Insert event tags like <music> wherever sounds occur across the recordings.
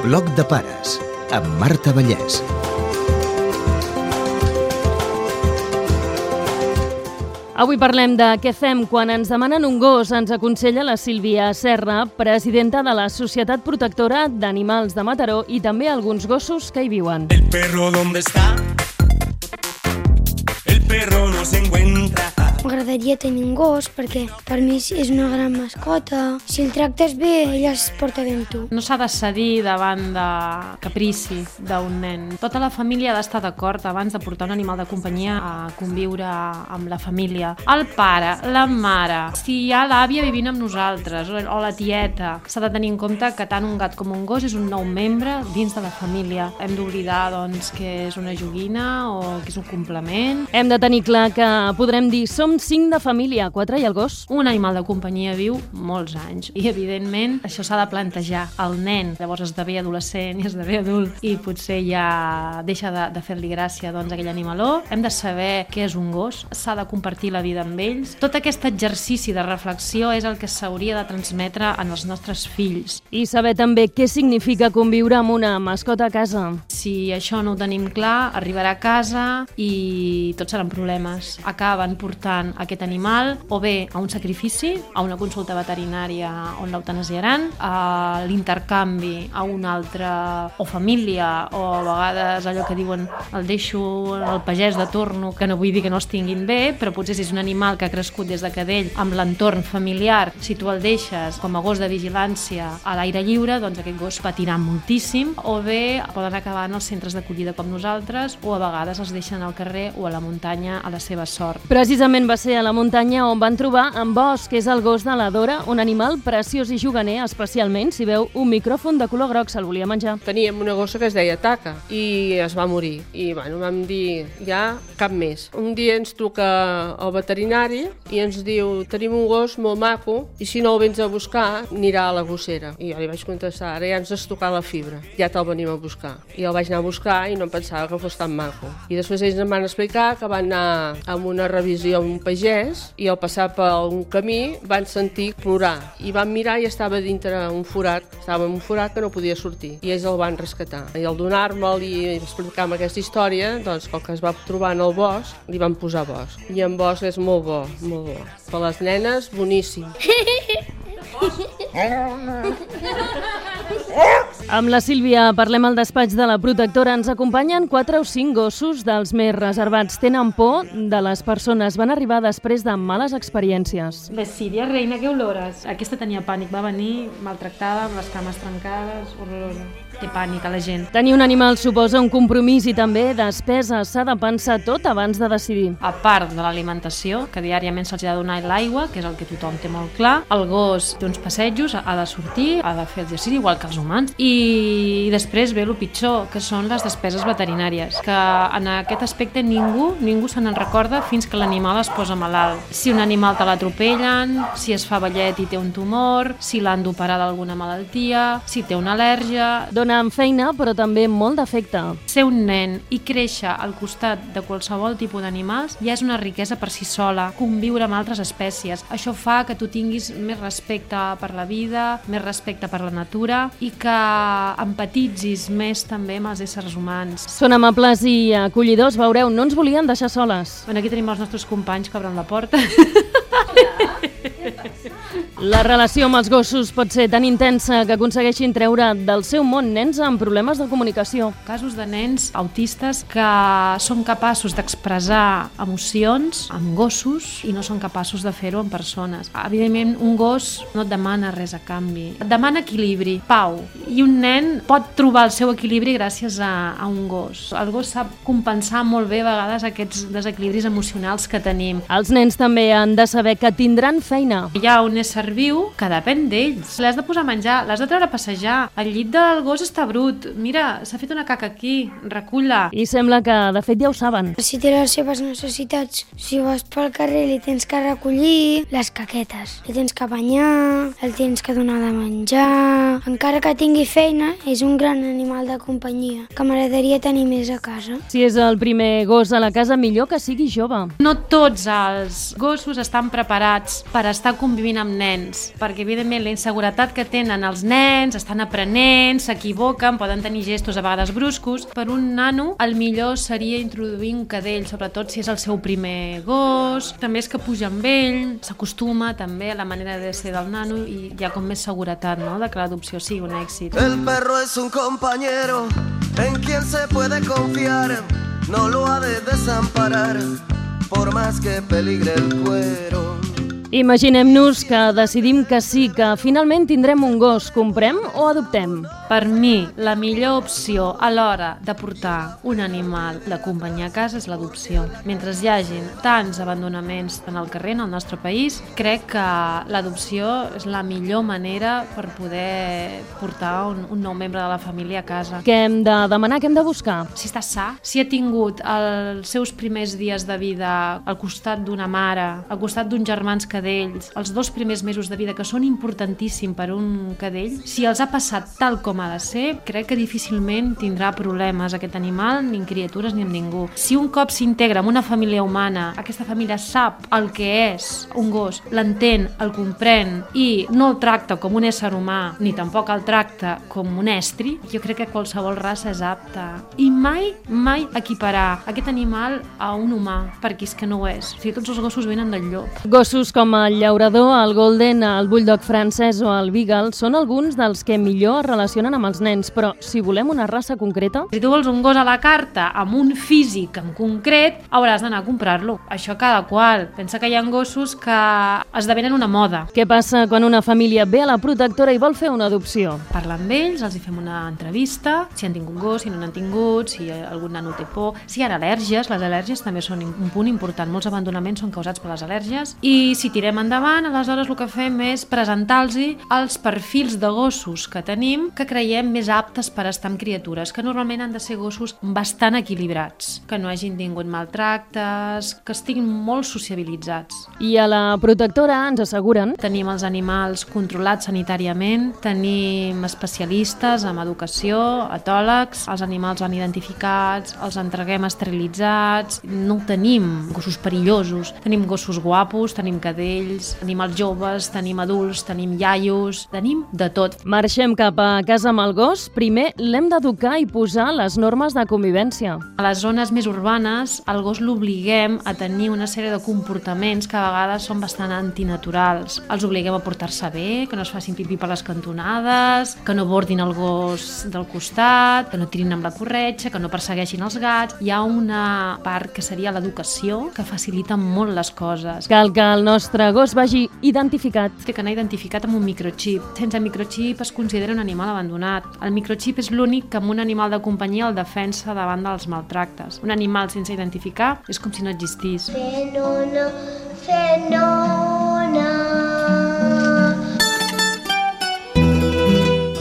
Bloc de pares, amb Marta Vallès. Avui parlem de què fem quan ens demanen un gos. Ens aconsella la Sílvia Serra, presidenta de la Societat Protectora d'Animals de Mataró i també alguns gossos que hi viuen. El perro dónde está? El perro no se encuentra. M'agradaria tenir un gos perquè per mi és una gran mascota. Si el tractes bé, ell es porta bé amb tu. No s'ha de cedir davant de caprici d'un nen. Tota la família ha d'estar d'acord abans de portar un animal de companyia a conviure amb la família. El pare, la mare, si hi ha l'àvia vivint amb nosaltres o la tieta, s'ha de tenir en compte que tant un gat com un gos és un nou membre dins de la família. Hem d'oblidar doncs, que és una joguina o que és un complement. Hem de tenir clar que podrem dir som cinc de família, quatre i el gos. Un animal de companyia viu molts anys i, evidentment, això s'ha de plantejar. El nen llavors esdevé adolescent i esdevé adult i potser ja deixa de, de fer-li gràcia doncs, aquell animaló. Hem de saber què és un gos, s'ha de compartir la vida amb ells. Tot aquest exercici de reflexió és el que s'hauria de transmetre en els nostres fills. I saber també què significa conviure amb una mascota a casa. Si això no ho tenim clar, arribarà a casa i tots seran problemes. Acaben portant aquest animal o bé a un sacrifici, a una consulta veterinària on l'eutanasiaran, a l'intercanvi a una altra o família o a vegades allò que diuen el deixo al pagès de torno, que no vull dir que no els tinguin bé, però potser si és un animal que ha crescut des de cadell amb l'entorn familiar, si tu el deixes com a gos de vigilància a l'aire lliure, doncs aquest gos patirà moltíssim o bé poden acabar en els centres d'acollida com nosaltres o a vegades els deixen al carrer o a la muntanya a la seva sort. Precisament va ser a la muntanya on van trobar en Bosch, que és el gos de la Dora, un animal preciós i juganer, especialment si veu un micròfon de color groc, se'l volia menjar. Teníem una gossa que es deia Taca i es va morir. I bueno, vam dir, ja cap més. Un dia ens truca el veterinari i ens diu, tenim un gos molt maco i si no el vens a buscar, anirà a la gossera. I jo li vaig contestar, ara ja ens has tocat la fibra, ja te'l venim a buscar. I el vaig anar a buscar i no em pensava que fos tan maco. I després ells em van explicar que van anar amb una revisió a un pagès i al passar per un camí van sentir plorar i van mirar i estava dintre un forat, estava en un forat que no podia sortir i ells el van rescatar. I al donar-me'l i explicar-me aquesta història, doncs com que es va trobar en el bosc, li van posar bosc. I en bosc és molt bo, molt bo. Per les nenes, boníssim. <laughs> Amb la Sílvia parlem al despatx de la protectora. Ens acompanyen quatre o cinc gossos dels més reservats. Tenen por de les persones. Van arribar després de males experiències. Síria, reina, que olores. Aquesta tenia pànic, va venir maltractada, amb les cames trencades, horrorosa. Té pànic a la gent. Tenir un animal suposa un compromís i també despesa. S'ha de pensar tot abans de decidir. A part de l'alimentació, que diàriament se'ls ha de donar l'aigua, que és el que tothom té molt clar, el gos té uns passejos, ha de sortir, ha de fer exercici, igual que els humans. I després ve el pitjor, que són les despeses veterinàries, que en aquest aspecte ningú, ningú se n'en recorda fins que l'animal es posa malalt. Si un animal te l'atropellen, si es fa ballet i té un tumor, si l'han d'operar d'alguna malaltia, si té una al·lèrgia... Dona amb feina, però també molt d'efecte. Ser un nen i créixer al costat de qualsevol tipus d'animals ja és una riquesa per si sola, conviure amb altres espècies. Això fa que tu tinguis més respecte per la vida, més respecte per la natura i que empatitzis més també amb els éssers humans. Són amables i acollidors, veureu, no ens volien deixar soles. Bueno, aquí tenim els nostres companys que obren la porta. <laughs> La relació amb els gossos pot ser tan intensa que aconsegueixin treure del seu món nens amb problemes de comunicació. Casos de nens autistes que són capaços d'expressar emocions amb gossos i no són capaços de fer-ho amb persones. Evidentment, un gos no et demana res a canvi. Et demana equilibri, pau. I un nen pot trobar el seu equilibri gràcies a, a un gos. El gos sap compensar molt bé a vegades aquests desequilibris emocionals que tenim. Els nens també han de saber que tindran feina. Hi ha un ésser viu que depèn d'ells. L'has de posar a menjar, l'has de treure a passejar. El llit del gos està brut. Mira, s'ha fet una caca aquí, recull-la. I sembla que, de fet, ja ho saben. Si té les seves necessitats, si vas pel carrer li tens que recollir les caquetes, li tens que banyar, el tens que donar de menjar... Encara que tingui feina, és un gran animal de companyia, que m'agradaria tenir més a casa. Si és el primer gos a la casa, millor que sigui jove. No tots els gossos estan preparats per estar convivint amb nens nens, perquè evidentment la inseguretat que tenen els nens, estan aprenent, s'equivoquen, poden tenir gestos a vegades bruscos. Per un nano, el millor seria introduir un cadell, sobretot si és el seu primer gos. També és que puja amb ell, s'acostuma també a la manera de ser del nano i hi ha com més seguretat no? de que l'adopció sigui un èxit. El perro es un compañero en quien se puede confiar, no lo ha de desamparar, por más que peligre el cuero. Imaginem-nos que decidim que sí, que finalment tindrem un gos. Comprem o adoptem? Per mi, la millor opció a l'hora de portar un animal de companyia a casa és l'adopció. Mentre hi hagin tants abandonaments en el carrer, en el nostre país, crec que l'adopció és la millor manera per poder portar un, un nou membre de la família a casa. Què hem de demanar, què hem de buscar? Si està sa, si ha tingut els seus primers dies de vida al costat d'una mare, al costat d'uns germans cadells, els dos primers mesos de vida que són importantíssims per un cadell, si els ha passat tal com ha de ser, crec que difícilment tindrà problemes aquest animal, ni en criatures ni en ningú. Si un cop s'integra en una família humana, aquesta família sap el que és un gos, l'entén, el comprèn i no el tracta com un ésser humà, ni tampoc el tracta com un estri, jo crec que qualsevol raça és apta. I mai, mai equiparar aquest animal a un humà, perquè és que no ho és. O sigui, tots els gossos venen del llop. Gossos com el llaurador, el golden, el bulldog francès o el beagle són alguns dels que millor es relacionen amb els nens, però si volem una raça concreta... Si tu vols un gos a la carta amb un físic en concret, hauràs d'anar a comprar-lo. Això cada qual. Pensa que hi ha gossos que esdevenen una moda. Què passa quan una família ve a la protectora i vol fer una adopció? Parlar amb ells, els hi fem una entrevista, si han tingut gos, si no n'han tingut, si algun nano té por, si hi ha al·lèrgies, les al·lèrgies també són un punt important. Molts abandonaments són causats per les al·lèrgies. I si tirem endavant, aleshores el que fem és presentar-los els perfils de gossos que tenim que creiem més aptes per estar amb criatures, que normalment han de ser gossos bastant equilibrats, que no hagin tingut maltractes, que estiguin molt sociabilitzats. I a la protectora ens asseguren... Tenim els animals controlats sanitàriament, tenim especialistes en educació, etòlegs, els animals van identificats, els entreguem esterilitzats, no tenim gossos perillosos, tenim gossos guapos, tenim cadells, animals joves, tenim adults, tenim iaios, tenim de tot. Marxem cap a casa amb el gos, primer l'hem d'educar i posar les normes de convivència. A les zones més urbanes, el gos l'obliguem a tenir una sèrie de comportaments que a vegades són bastant antinaturals. Els obliguem a portar-se bé, que no es facin pipí per les cantonades, que no bordin el gos del costat, que no tirin amb la corretja, que no persegueixin els gats. Hi ha una part que seria l'educació que facilita molt les coses. Cal que el nostre gos vagi identificat. Té que anar identificat amb un microxip. Sense microxip es considera un animal abandonat. El microxip és l'únic que amb un animal de companyia el defensa davant dels maltractes. Un animal sense identificar és com si no existís. Fenona, fenona.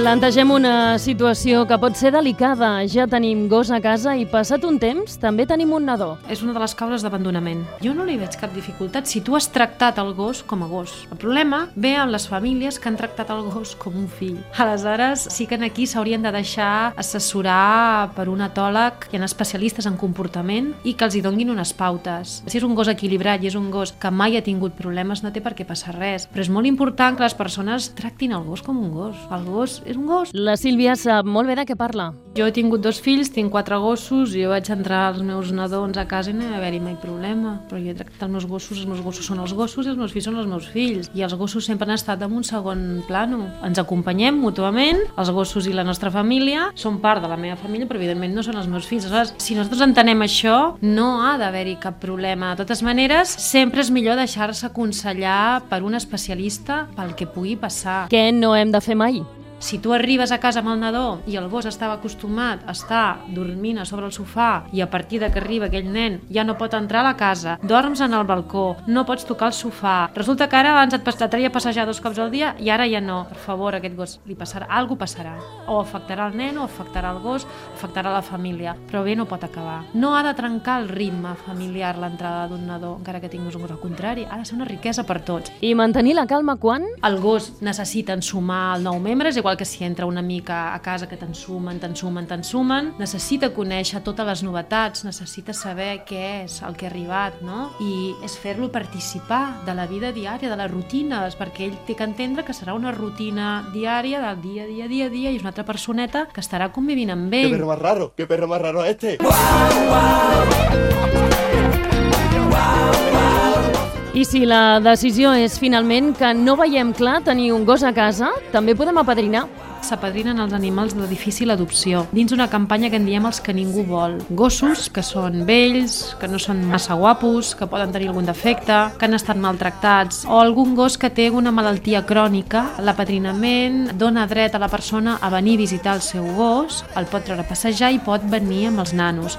Plantegem una situació que pot ser delicada. Ja tenim gos a casa i passat un temps també tenim un nadó. És una de les causes d'abandonament. Jo no li veig cap dificultat si tu has tractat el gos com a gos. El problema ve amb les famílies que han tractat el gos com un fill. Aleshores, sí que aquí s'haurien de deixar assessorar per un etòleg, hi ha especialistes en comportament i que els hi donguin unes pautes. Si és un gos equilibrat i és un gos que mai ha tingut problemes, no té per què passar res. Però és molt important que les persones tractin el gos com un gos. El gos és un gos. La Sílvia sap molt bé de què parla. Jo he tingut dos fills, tinc quatre gossos, i jo vaig entrar als meus nadons a casa i no hi va haver-hi mai problema. Però jo he tractat els meus gossos, els meus gossos són els gossos i els meus fills són els meus fills. I els gossos sempre han estat en un segon plano. Ens acompanyem mútuament, els gossos i la nostra família són part de la meva família, però evidentment no són els meus fills. Aleshores, si nosaltres entenem això, no ha d'haver-hi cap problema. De totes maneres, sempre és millor deixar-se aconsellar per un especialista pel que pugui passar. Què no hem de fer mai? Si tu arribes a casa amb el nadó i el gos estava acostumat a estar dormint a sobre el sofà i a partir de que arriba aquell nen ja no pot entrar a la casa, dorms en el balcó, no pots tocar el sofà, resulta que ara abans et traia a passejar dos cops al dia i ara ja no. Per favor, aquest gos li passarà, alguna passarà. O afectarà el nen, o afectarà el gos, afectarà la família. Però bé no pot acabar. No ha de trencar el ritme familiar l'entrada d'un nadó, encara que tinguis un gos al contrari. Ha de ser una riquesa per tots. I mantenir la calma quan? El gos necessita ensumar el nou membre, és igual igual que si entra una mica a casa que t'ensumen, t'ensumen, t'ensumen, necessita conèixer totes les novetats, necessita saber què és el que ha arribat, no? I és fer-lo participar de la vida diària, de les rutines, perquè ell té que entendre que serà una rutina diària del dia, dia, dia, dia, i és una altra personeta que estarà convivint amb ¡Qué ell. perro más raro! ¡Qué perro más raro este! I si la decisió és finalment que no veiem clar tenir un gos a casa, també podem apadrinar. S'apadrinen els animals de difícil adopció, dins una campanya que en diem els que ningú vol. Gossos que són vells, que no són massa guapos, que poden tenir algun defecte, que han estat maltractats, o algun gos que té una malaltia crònica. L'apadrinament dona dret a la persona a venir a visitar el seu gos, el pot treure a passejar i pot venir amb els nanos.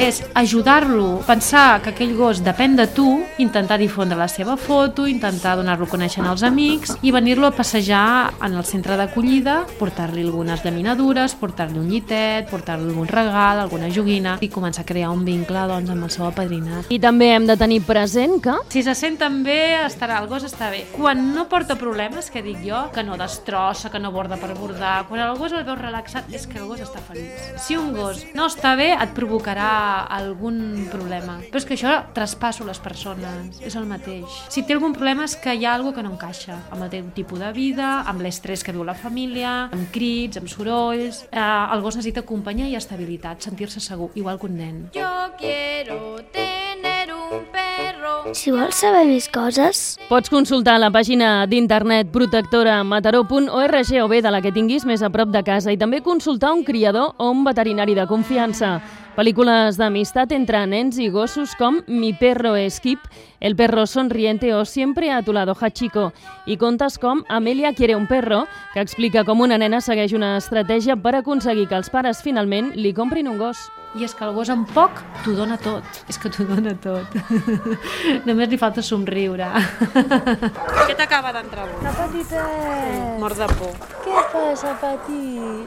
És ajudar-lo, pensar que aquell gos depèn de tu, intentar difondre la seva foto, intentar donar-lo a conèixer als amics i venir-lo a passejar en el centre d'acollida, portar-li algunes llaminadures, portar-li un llitet, portar-li algun regal, alguna joguina i començar a crear un vincle doncs, amb el seu apadrinat. I també hem de tenir present que Si se senten bé, estarà, el gos està bé. Quan no porta problemes, que dic jo, que no destrossa, que no borda per bordar, quan el gos el veus relaxat, és que el gos està feliç. Si un gos no està bé, et provocarà algun problema. Però és que això traspasso les persones, és el mateix. Si té algun problema és que hi ha alguna que no encaixa amb el teu tipus de vida, amb l'estrès que viu la família, amb crits, amb sorolls... Eh, el gos necessita companyia i estabilitat, sentir-se segur, igual que un nen. Yo quiero tener un perro. Si vols saber més coses, pots consultar la pàgina d'internet protectoramataró.org o bé de la que tinguis més a prop de casa i també consultar un criador o un veterinari de confiança. Pel·lícules d'amistat entre nens i gossos com Mi perro es Kip, El perro sonriente o Siempre a tu lado Hachiko i contes com Amelia quiere un perro, que explica com una nena segueix una estratègia per aconseguir que els pares finalment li comprin un gos. I és que el gos en poc t'ho dona tot. És que t'ho dona tot. <laughs> Només li falta somriure. <laughs> Què t'acaba d'entrar? la petitet, Mort de por. què passa, petit?